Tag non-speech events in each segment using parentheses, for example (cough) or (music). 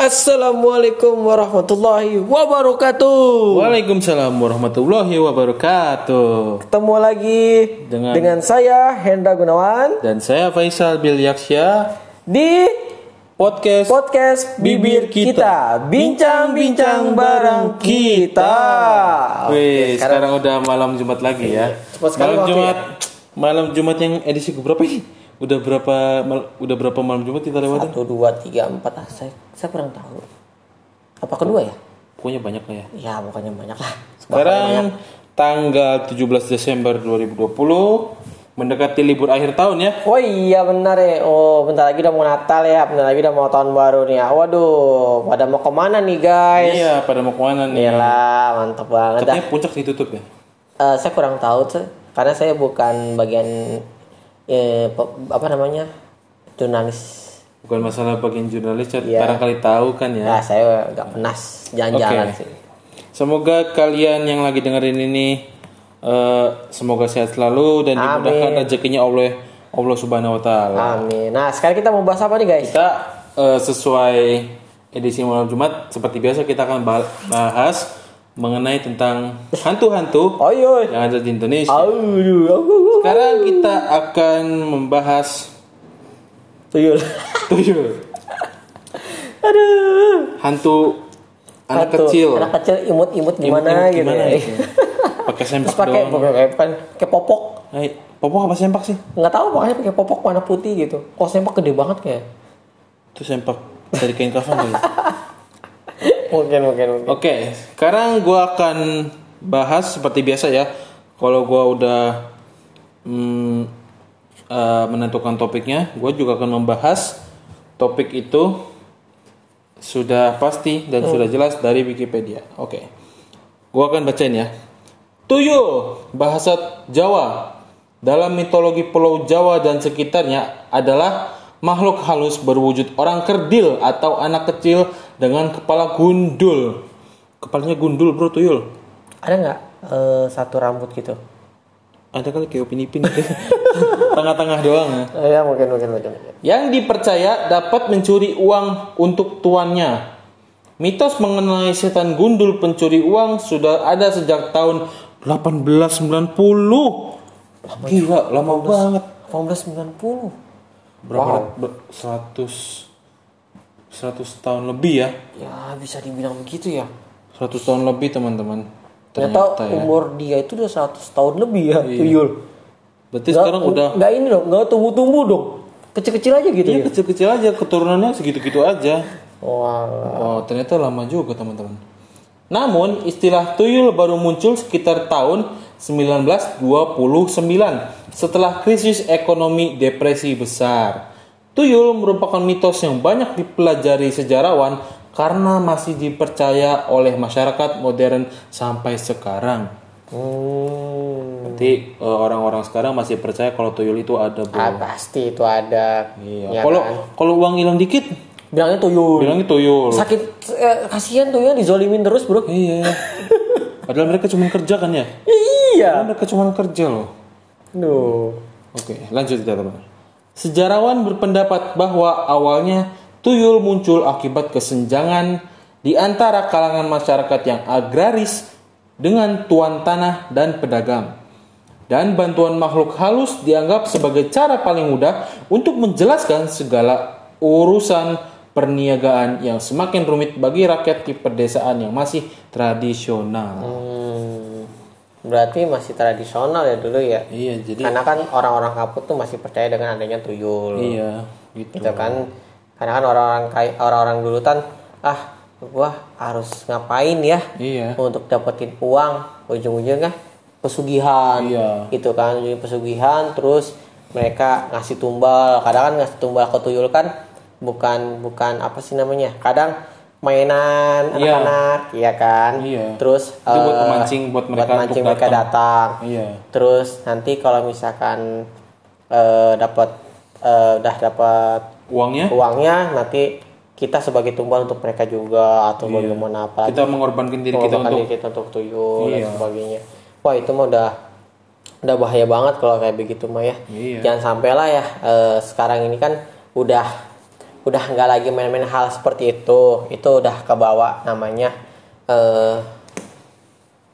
Assalamualaikum warahmatullahi wabarakatuh. Waalaikumsalam warahmatullahi wabarakatuh. Ketemu lagi Dengan- dengan, saya Hendra Gunawan Dan saya Faisal Bilyaksya di podcast podcast Bibir Kita, bincang-bincang bareng kita. Wih, Oke, sekarang udah malam Jumat lagi ya. Sekali malam Jumat, malam Jumat yang edisi berapa ini? Udah berapa mal- udah berapa malam Jumat kita lewatin? satu dua tiga empat ah, saya saya kurang tahu. Apa kedua ya? Pokoknya banyak lah ya. Ya bukannya banyak lah. Sekarang tanggal 17 Desember 2020 mendekati libur akhir tahun ya. Oh iya benar ya. Oh bentar lagi udah mau Natal ya. Bentar lagi udah mau tahun baru nih ya. Waduh, pada mau ke mana nih guys? Iya, pada mau ke mana nih? Iyalah, mantap banget. Katanya puncak ditutup ya. Eh, saya kurang tahu tuh, karena saya bukan bagian eh, apa namanya jurnalis. Bukan masalah bagian jurnalis. Iya. barangkali tahu kan ya. Ya saya nggak pernah jalan-jalan Oke. sih. Semoga kalian yang lagi dengerin ini eh, semoga sehat selalu dan dimudahkan rezekinya oleh Allah Subhanahu wa taala. Amin. Nah sekarang kita mau bahas apa nih guys? Kita eh, sesuai edisi malam Jumat seperti biasa kita akan bah- bahas mengenai tentang hantu-hantu Oh yang ada di Indonesia. Sekarang kita akan membahas tuyul. tuyul, Aduh. hantu anak Satu, kecil. Anak kecil imut-imut gimana Imut-imut gitu. gimana ya. gitu. Pakai sempak pakai doang. pakai kayak popok. Eh, popok apa sempak sih? Nggak tahu makanya pakai popok warna putih gitu. Kok sempak gede banget kayak. Itu sempak dari kain kafan kali. (laughs) Mungkin mungkin mungkin. Oke, sekarang gua akan bahas seperti biasa ya. Kalau gua udah mm, eh, menentukan topiknya, gua juga akan membahas topik itu sudah pasti dan sudah jelas dari Wikipedia. Oke, gua akan bacain ya. Tuyul, bahasa Jawa. Dalam mitologi Pulau Jawa dan sekitarnya adalah makhluk halus berwujud orang kerdil atau anak kecil dengan kepala gundul. Kepalanya gundul bro tuyul. Ada nggak eh, satu rambut gitu? Ada kali kayak upin ipin. (laughs) Tengah-tengah doang ya. Eh, ya mungkin mungkin mungkin. mungkin. Yang dipercaya dapat mencuri uang untuk tuannya. Mitos mengenai setan gundul pencuri uang sudah ada sejak tahun 1890. Gila, lama banget. 1890. Berapa? ber- 100 100 tahun lebih ya. Ya bisa dibilang begitu ya. 100 tahun lebih teman-teman. Ternyata Ternyata ya. umur dia itu udah 100 tahun lebih ya, tuyul. Berarti sekarang udah nggak ini dong, nggak tumbuh-tumbuh dong. Kecil-kecil aja gitu Iya ya. kecil-kecil aja keturunannya segitu-gitu aja. Wah. Oh, ternyata lama juga teman-teman. Namun, istilah tuyul baru muncul sekitar tahun 1929 setelah krisis ekonomi depresi besar. Tuyul merupakan mitos yang banyak dipelajari sejarawan karena masih dipercaya oleh masyarakat modern sampai sekarang. Hmm. Nanti eh, orang-orang sekarang masih percaya kalau tuyul itu ada, Bro. Ah, pasti itu ada. Iya. Ya Kalau kan? kalau uang hilang dikit, bilangnya tuyul. bilangnya tuyul. Sakit eh, kasihan tuyul dizolimin terus, Bro. Iya. Padahal mereka cuma kerja kan ya? Iya. Padahal mereka cuma kerja loh. Duh. Oke, lanjut ya teman. Sejarawan berpendapat bahwa awalnya tuyul muncul akibat kesenjangan di antara kalangan masyarakat yang agraris dengan tuan tanah dan pedagang. Dan bantuan makhluk halus dianggap sebagai cara paling mudah untuk menjelaskan segala urusan perniagaan yang semakin rumit bagi rakyat di pedesaan yang masih tradisional. Hmm. Berarti masih tradisional ya dulu ya. Iya, jadi Karena kan orang-orang kaput tuh masih percaya dengan adanya tuyul. iya gitu. Gitu kan. Karena kan orang-orang kayak orang-orang dulu kan ah gua harus ngapain ya Iya. untuk dapetin uang ujung-ujungnya pesugihan Iya. gitu kan jadi pesugihan terus mereka ngasih tumbal kadang kan ngasih tumbal ke tuyul kan bukan bukan apa sih namanya kadang mainan Iya. anak-anak iya kan Iya. terus Itu buat eh, pemancing buat mereka mancing untuk mereka datang Iya. terus nanti kalau misalkan eh, dapat eh, udah dapat Uangnya uangnya nanti kita sebagai tumbal untuk mereka juga atau bagaimana apa kita mengorbankan diri kita untuk diri kita untuk tuyul dan Iya. sebagainya wah itu mah udah udah bahaya banget kalau kayak begitu mah ya Iya. jangan sampai lah ya eh, sekarang ini kan udah udah nggak lagi main-main hal seperti itu itu udah kebawa namanya eh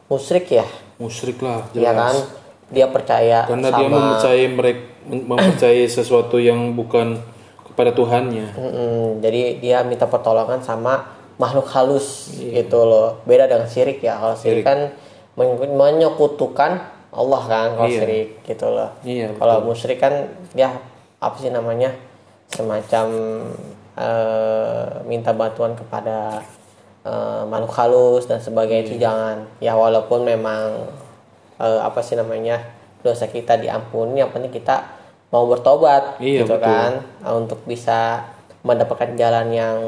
musyrik ya? Musyrik lah, ya jelas. kan? Dia percaya Karena sama dia mempercayai mereka mempercayai sesuatu yang bukan kepada Tuhannya. Mm-mm, jadi dia minta pertolongan sama makhluk halus gitu loh. Beda dengan syirik ya. Kalau syirik, kan men- menyekutukan Allah kan kalau Iya. syirik gitu loh. Iya, kalau musyrik kan ya apa sih namanya semacam eh, minta bantuan kepada eh, makhluk halus dan sebagainya Iya. itu jangan ya walaupun memang eh, apa sih namanya dosa kita diampuni yang penting kita mau bertobat Iya, gitu betul. kan uh, untuk bisa mendapatkan jalan yang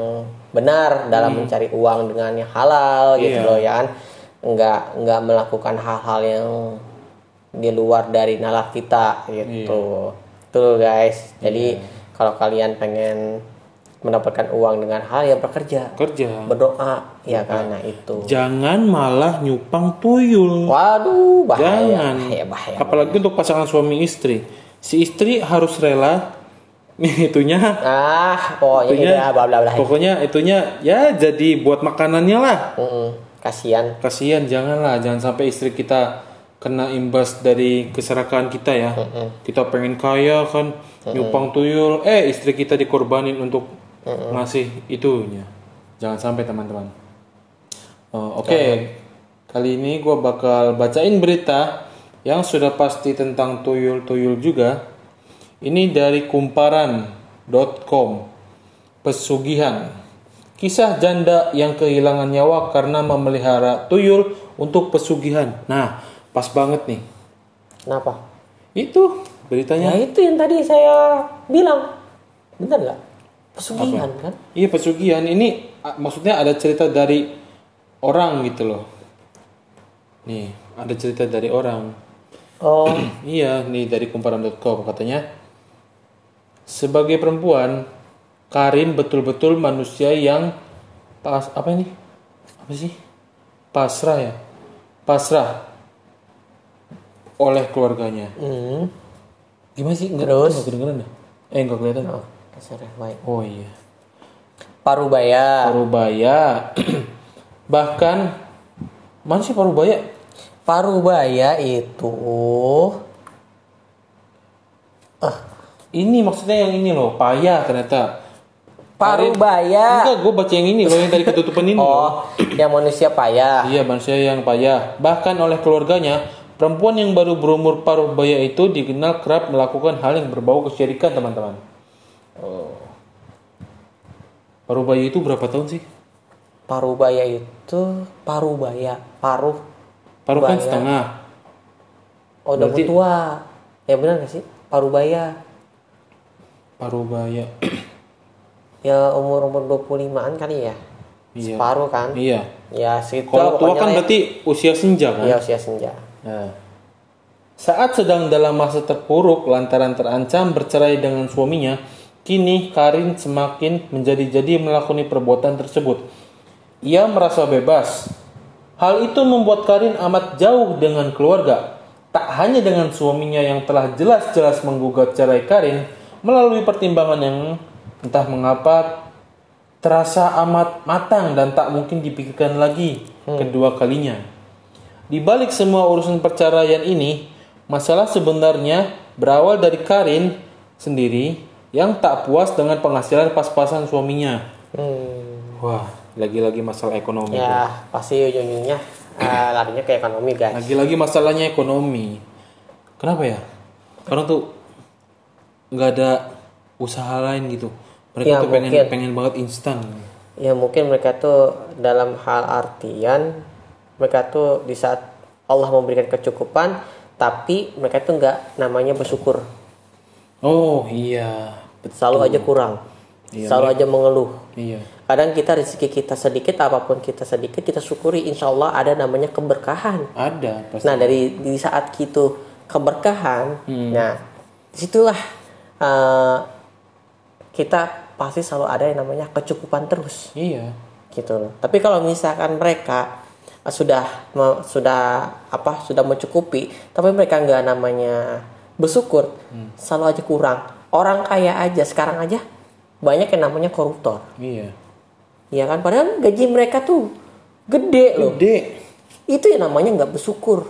benar dalam mencari uang dengan yang halal gitu Hmm. Iya. loh ya kan nggak nggak melakukan hal-hal yang di luar dari nalar kita gitu tuh guys jadi kalau kalian pengen mendapatkan uang dengan hal yang bekerja Kerja. berdoa ya nah itu Jangan malah nyupang tuyul. waduh bahaya Jangan. bahaya bahaya Apalagi untuk pasangan suami istri. Si istri harus rela (laughs) itunya ah pokoknya itunya ya bla bla bla pokoknya itunya ya jadi buat makanannya lah. Mm-mm. kasihan Kasihan janganlah jangan sampai istri kita kena imbas dari keserakahan kita ya. Kita pengen kaya kan nyupang tuyul eh istri kita dikorbanin untuk ngasih itunya. Jangan sampai teman-teman. Oh, Oke, kali ini gue bakal bacain berita yang sudah pasti tentang tuyul-tuyul juga. Ini dari kumparan.com. Pesugihan. Kisah janda yang kehilangan nyawa karena memelihara tuyul untuk pesugihan. Nah, pas banget nih. kenapa Itu beritanya. Ya itu yang tadi saya bilang. Benar nggak? Pesugihan kan? Iya pesugihan ini maksudnya ada cerita dari orang gitu loh. Nih, ada cerita dari orang. Oh, (clears throat) Iya, nih dari kumparan.com katanya. Sebagai perempuan, Karin betul-betul manusia yang pas apa ini? Apa sih? Pasrah ya. Pasrah oleh keluarganya. hmm. Gimana sih? Nggak, Terus? nggak kedengeran dah? Eh, enggak kelihatan. Oh, kasarnya baik. Oh iya. Parubaya. Parubaya. (clears throat) Bahkan mana sih Parubaya? Parubaya itu Ini maksudnya yang ini loh, payah ternyata. Parubaya. Enggak, gue baca yang ini loh yang tadi ketutupan ini. loh. Oh, yang manusia payah. Iya, manusia yang payah. Bahkan oleh keluarganya, perempuan yang baru berumur paruh baya itu dikenal kerap melakukan hal yang berbau kesyirikan, teman-teman. Oh. Paruh baya itu berapa tahun sih? Parubaya itu parubaya, paruh. Paruh kan Baya. setengah. Oh, udah Berarti- tua. Ya benar gak sih? Parubaya. Paruh baya. (clears throat) Ya umur-umur 25-an kali ya. Iya. Separuh kan? iya. Ya segitu Kalau tua kan ya. berarti usia senja kan? Iya usia senja. Nah. Saat sedang dalam masa terpuruk lantaran terancam bercerai dengan suaminya, kini Karin semakin menjadi-jadi melakukan perbuatan tersebut. Ia merasa bebas. Hal itu membuat Karin amat jauh dengan keluarga. Tak hanya dengan suaminya yang telah jelas-jelas menggugat cerai Karin melalui pertimbangan yang entah mengapa terasa amat matang dan tak mungkin dipikirkan lagi kedua kalinya. Di balik semua urusan perceraian ini, masalah sebenarnya berawal dari Karin sendiri yang tak puas dengan penghasilan pas-pasan suaminya. Hmm. Wah, lagi-lagi masalah ekonomi. Ya pasti ujung-ujungnya (clears throat) eh, larinya ke ekonomi guys. Lagi-lagi masalahnya ekonomi. Kenapa ya? Orang tuh nggak ada usaha lain gitu. Mereka Ya, tuh pengen mungkin. pengen banget instan. Ya mungkin mereka tuh dalam hal artian mereka tuh di saat Allah memberikan kecukupan tapi mereka tuh nggak namanya bersyukur. Oh iya, betul. Selalu aja kurang. Selalu aja mengeluh. Iya. Kadang kita rezeki kita sedikit apa pun kita sedikit kita syukuri insya Allah ada namanya keberkahan. Ada pasti. Nah dari di saat gitu keberkahan, Hmm. nah di situlah eh, kita pasti selalu ada yang namanya kecukupan terus Iya. gitu loh. Tapi kalau misalkan mereka sudah sudah apa sudah mencukupi, tapi mereka nggak namanya bersyukur, Hmm. selalu aja kurang. Orang kaya aja sekarang aja banyak yang namanya koruptor. Iya. Ya kan? Padahal gaji mereka tuh gede loh. Gede. Itu yang namanya nggak bersyukur.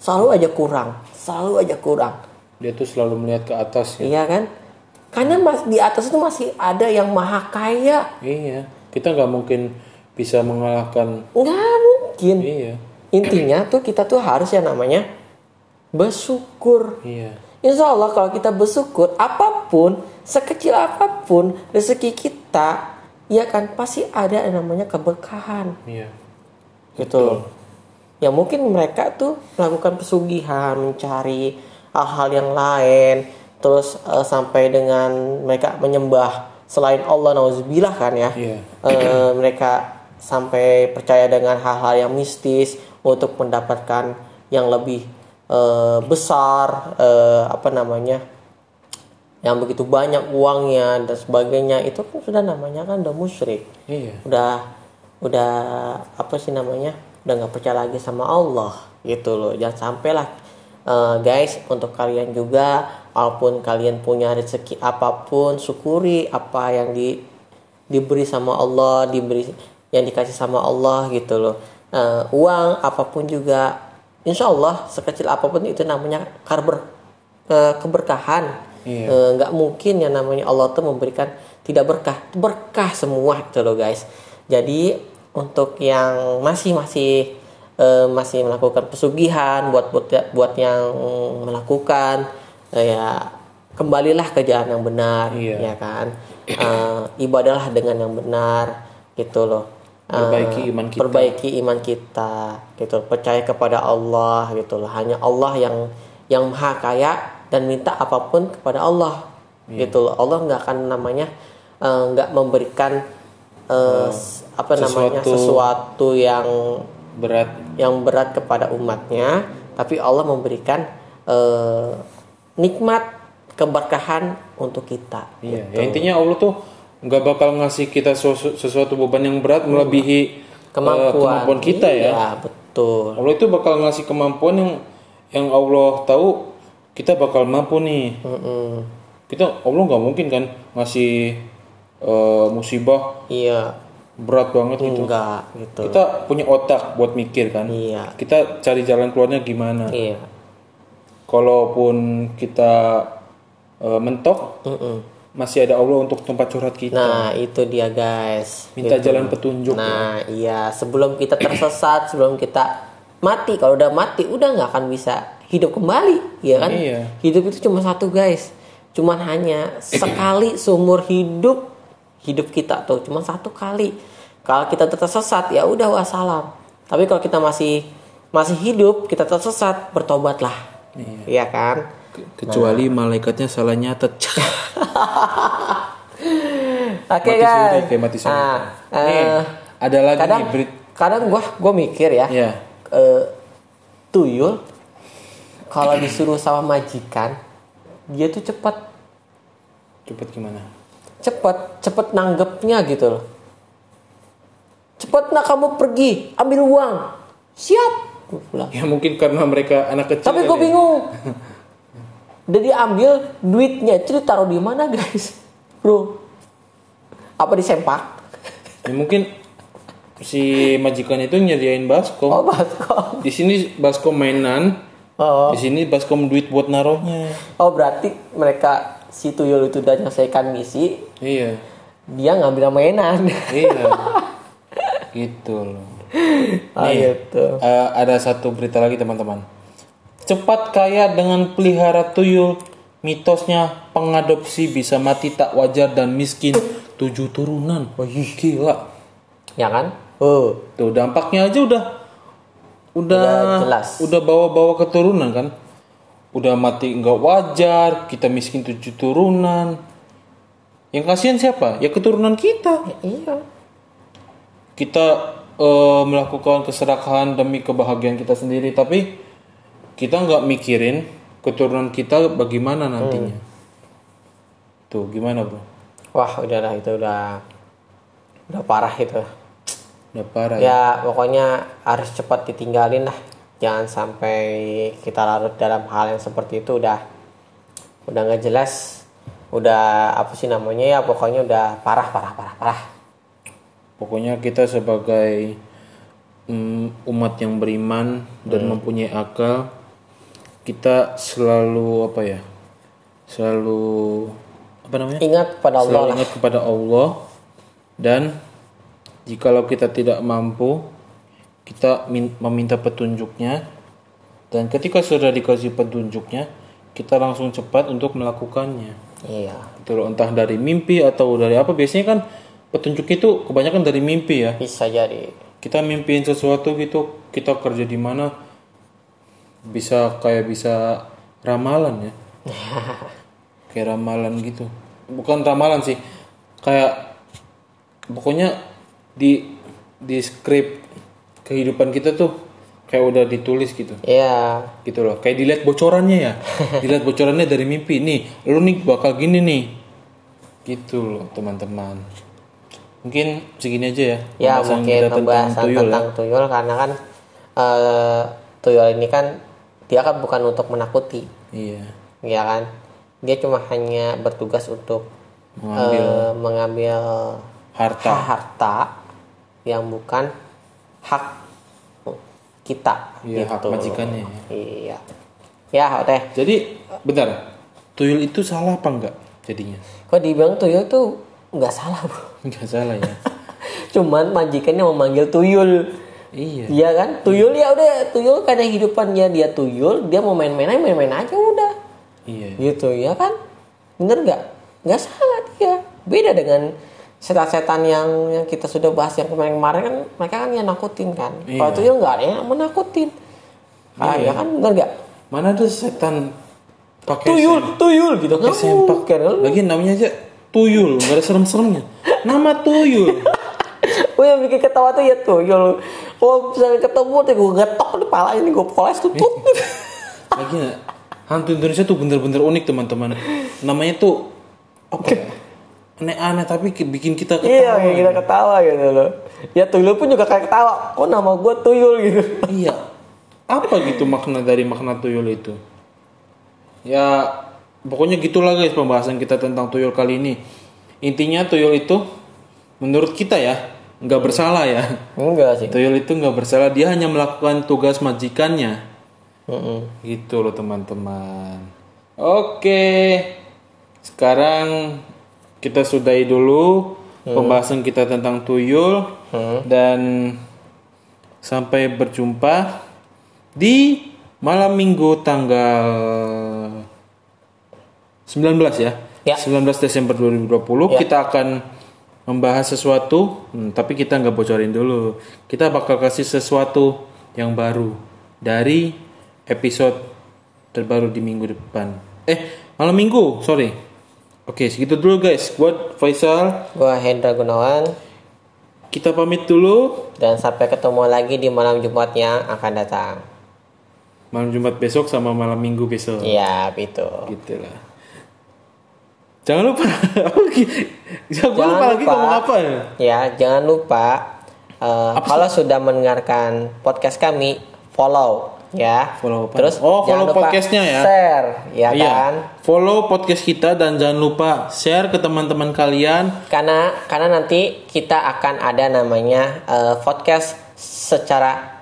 Selalu aja kurang, selalu aja kurang. Dia tuh selalu melihat ke atas ya. Iya kan? Karena mas di atas itu masih ada yang maha kaya. Iya. Kita nggak mungkin bisa mengalahkan. Nggak mungkin. Iya. Intinya tuh kita tuh harus yang namanya bersyukur. Iya. Insya Allah kalau kita bersyukur apa pun sekecil apa pun rezeki kita ya kan pasti ada yang namanya keberkahan Iya. gitu loh. Ya mungkin mereka tuh melakukan pesugihan mencari hal-hal yang lain terus eh, sampai dengan mereka menyembah selain Allah nauzubillah kan ya. Iya. Eh, mereka sampai percaya dengan hal-hal yang mistis untuk mendapatkan yang lebih eh, besar eh, apa namanya yang begitu banyak uangnya dan sebagainya. Itu kan sudah namanya kan udah musyrik. Iya. udah udah apa sih namanya udah nggak percaya lagi sama Allah gitu loh. Jangan sampailah eh, guys untuk kalian juga walaupun kalian punya rezeki apa pun syukuri apa yang di diberi sama Allah diberi yang dikasih sama Allah gitu loh. Eh, uang apa pun juga insya Allah sekecil apa pun itu namanya karber eh, keberkahan. Iya. Eh, nggak mungkin yang namanya Allah tuh memberikan tidak berkah. Berkah semua gitu loh guys. Jadi untuk yang masih masih eh, masih melakukan pesugihan buat buat buat yang melakukan eh, ya kembalilah ke jalan yang benar Iya. ya kan? Eh, ibadahlah dengan yang benar gitu loh Perbaiki iman kita. perbaiki iman kita gitu percaya kepada Allah gitu loh hanya Allah yang yang maha kaya dan minta apa pun kepada Allah Iya. gitu loh Allah nggak akan namanya eh, nggak memberikan eh, s- apa namanya sesuatu- sesuatu yang Berat. yang berat kepada umatnya tapi Allah memberikan eh, nikmat keberkahan untuk kita Iya. Ya intinya Allah tuh nggak bakal ngasih kita sesu- sesuatu beban yang berat melebihi eh, kemampuan, kemampuan kita ya. Iya, betul Allah itu bakal ngasih kemampuan yang yang Allah tahu kita bakal mampu nih. Mm-mm. Kita Allah nggak mungkin kan ngasih eh, musibah iya berat banget gitu. enggak gitu Kita punya otak buat mikir kan. iya Kita cari jalan keluarnya gimana. iya Kalaupun kita eh, mentok, Mm-mm. Masih ada Allah untuk tempat curhat kita. Nah itu dia guys. Minta Gitu. jalan petunjuk. ya. Nah iya sebelum kita tersesat, sebelum kita mati, kalau udah mati udah nggak akan bisa hidup kembali, ya kan? Iya. Hidup itu cuma satu guys, cuman hanya sekali seumur hidup hidup kita tuh cuma satu kali. Kalau kita tersesat ya udah wassalam. Tapi kalau kita masih masih hidup, kita tersesat, bertobatlah, iya kan? Kecuali malaikatnya salah nyatet. (laughs) Oke Mati guys. kayak mati suri. Nah, Nih, eh, ada lagi kadang nih kadang gua gua mikir ya Ya. eh, tuyul kalau disuruh sama majikan dia tuh cepet Cepet gimana? cepet cepet nanggepnya gitu loh cepet nak kamu pergi ambil uang siap Gua bilang. Ya mungkin karena mereka anak kecil. tapi kali gue ya. bingung (laughs) udah diambil duitnya itu ditaruh di mana guys bro apa di sempak Ya mungkin si majikan itu nyediain baskom. oh baskom Di sini baskom mainan, oh di sini baskom duit buat naruhnya. oh berarti mereka si tuyul itu udah nyelesaikan misi Iya. dia ngambil mainan Iya. (laughs) gitu loh. oh, gitu Eh, ada satu berita lagi teman-teman. Cepat kaya dengan pelihara tuyul. Mitosnya pengadopsi bisa mati tak wajar dan miskin tujuh turunan. Wah gila. ya kan oh Tuh dampaknya aja udah udah Udah jelas. udah bawa-bawa keturunan kan. Udah mati nggak wajar, kita miskin tujuh turunan. Yang kasihan siapa? Ya keturunan kita. iya Kita eh, melakukan keserakahan demi kebahagiaan kita sendiri, tapi kita nggak mikirin keturunan kita bagaimana nantinya. Tuh gimana bro? wah udahlah itu udah udah parah itu Udah parah ya. ya pokoknya harus cepat ditinggalin lah jangan sampai kita larut dalam hal yang seperti itu udah udah nggak jelas udah apa sih namanya ya pokoknya udah parah parah parah parah Pokoknya kita sebagai mm, umat yang beriman dan mempunyai akal, kita selalu apa ya? Selalu apa namanya? ingat pada Allah Selalu ingat kepada Allah dan jikalau kita tidak mampu, kita min- meminta petunjuknya dan ketika sudah dikasih petunjuknya, kita langsung cepat untuk melakukannya. iya Itu entah dari mimpi atau dari apa. Biasanya kan petunjuk itu kebanyakan dari mimpi ya bisa jadi kita mimpiin sesuatu gitu kita kerja di mana bisa kayak bisa ramalan ya. (laughs) Kayak ramalan gitu. Bukan ramalan sih kayak pokoknya di di skrip kehidupan kita tuh kayak udah ditulis gitu. Iya. Gitu loh kayak dilihat bocorannya ya. (laughs) Dilihat bocorannya dari mimpi nih lu nih bakal gini nih. Gitu loh teman-teman. Mungkin segini aja ya ya pembahasan mungkin kita tentang pembahasan tuyul ya. tentang tuyul karena kan eh, tuyul ini kan dia kan bukan untuk menakuti. Iya. Ya kan? Dia cuma hanya bertugas untuk mengambil eh, mengambil harta. harta yang bukan hak kita Iya, hak gitu. majikannya. iya. Ya teh. Jadi bentar. Tuyul itu salah apa enggak jadinya? Kok dibilang tuyul tuh nggak salah bro enggak salah ya. (laughs) Cuman majikannya memanggil tuyul iya. Iya kan? Tuyul ya udah tuyul karena hidupannya dia tuyul dia mau main-main aja main-main aja udah. Iya. Gitu ya kan? Bener nggak? Nggak salah dia. Beda dengan setan-setan yang yang kita sudah bahas yang kemarin-kemarin kan mereka kan yang nakutin kan. Kalau Iya. tuyul nggak ada yang menakutin. Ah Iya. ya kan? Bener nggak? Mana ada setan pakai tuyul tuyul gitu. pakai sempak lagi namanya aja tuyul nggak ada serem-seremnya. Nama tuyul. (laughs) Oh yang bikin ketawa tuh ya tuyul kalau misalnya ketemu tuh gue getok di pala ini gue poles tuh tut. (laughs) lagi hantu Indonesia tuh bener-bener unik teman-teman namanya tuh apa ya? aneh-aneh tapi ki- bikin kita ketawa iya kayak kita ketawa gitu loh ya tuyul pun juga kayak ketawa kok nama gue tuyul gitu (laughs) Iya. Apa gitu makna dari makna tuyul itu? Ya, pokoknya gitulah guys pembahasan kita tentang tuyul kali ini. Intinya tuyul itu menurut kita ya nggak bersalah ya. enggak sih Tuyul itu nggak bersalah, dia hanya melakukan tugas majikannya. Mm-mm. Gitu loh teman-teman. Oke, sekarang kita sudahi dulu pembahasan kita tentang tuyul dan sampai berjumpa di malam minggu tanggal 19 ya. Ya. 19 Desember 2020 Ya. kita akan membahas sesuatu, hmm, tapi kita nggak bocorin dulu. Kita bakal kasih sesuatu yang baru dari episode terbaru di minggu depan. Eh, malam minggu, sorry. Oke, segitu dulu guys. Buat Faisal, Gua Hendra Gunawan kita pamit dulu. dan sampai ketemu lagi di malam Jumat yang akan datang. Malam Jumat besok sama malam Minggu besok. Iya, itu. Gitu lah. Jangan lupa. (laughs) Jangan lupa lagi ngomong apa ya? Ya, jangan lupa eh, kalau sudah mendengarkan podcast kami, follow ya. Follow apa? Terus Oh, follow podcastnya ya. Share, ya Iya. kan? Follow podcast kita dan jangan lupa share ke teman-teman kalian. Karena karena nanti kita akan ada namanya eh, podcast secara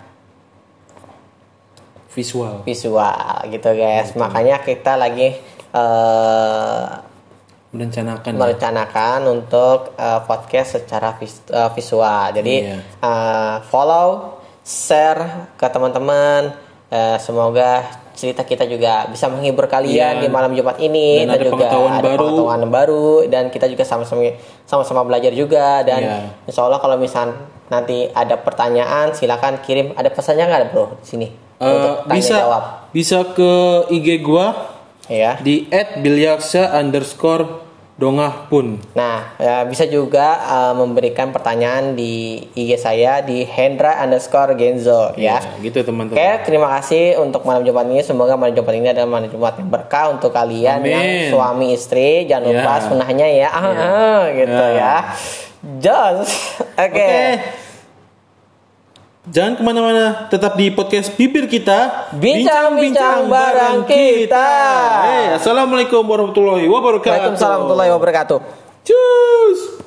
Visual. visual gitu guys. Makanya kita lagi eh, Merencanakan. ya. merencanakan untuk eh, podcast secara vis- eh, visual. Jadi Iya. eh, follow, share ke teman-teman. Eh, semoga cerita kita juga bisa menghibur kalian Iya. di malam Jumat ini Dan ada juga pengetahuan ada baru. pengetahuan baru dan kita juga sama-sama sama-sama belajar juga dan Iya. insya Allah kalau misal nanti ada pertanyaan silakan kirim ada pesannya nggak bro di sini Eh, untuk tanya bisa jawab bisa ke IG gua ya di @bilyaksa underscore dongah pun. Nah, ya, bisa juga uh, memberikan pertanyaan di IG saya di Hendra underscore Genzo ya. Ya, gitu teman-teman. Oke, terima kasih untuk malam Jumat ini. Semoga malam Jumat ini adalah malam Jumat yang berkah untuk kalian Amin. yang suami istri. Jangan lupa Ya. sunahnya ya, ah, ah, gitu Ya. ya. Jos, (laughs) oke. Oke. Jangan ke mana-mana, tetap di podcast bibir kita. Bincang-bincang bareng kita. Hey, assalamualaikum warahmatullahi wabarakatuh. Waalaikumsalam warahmatullahi wabarakatuh. Cus.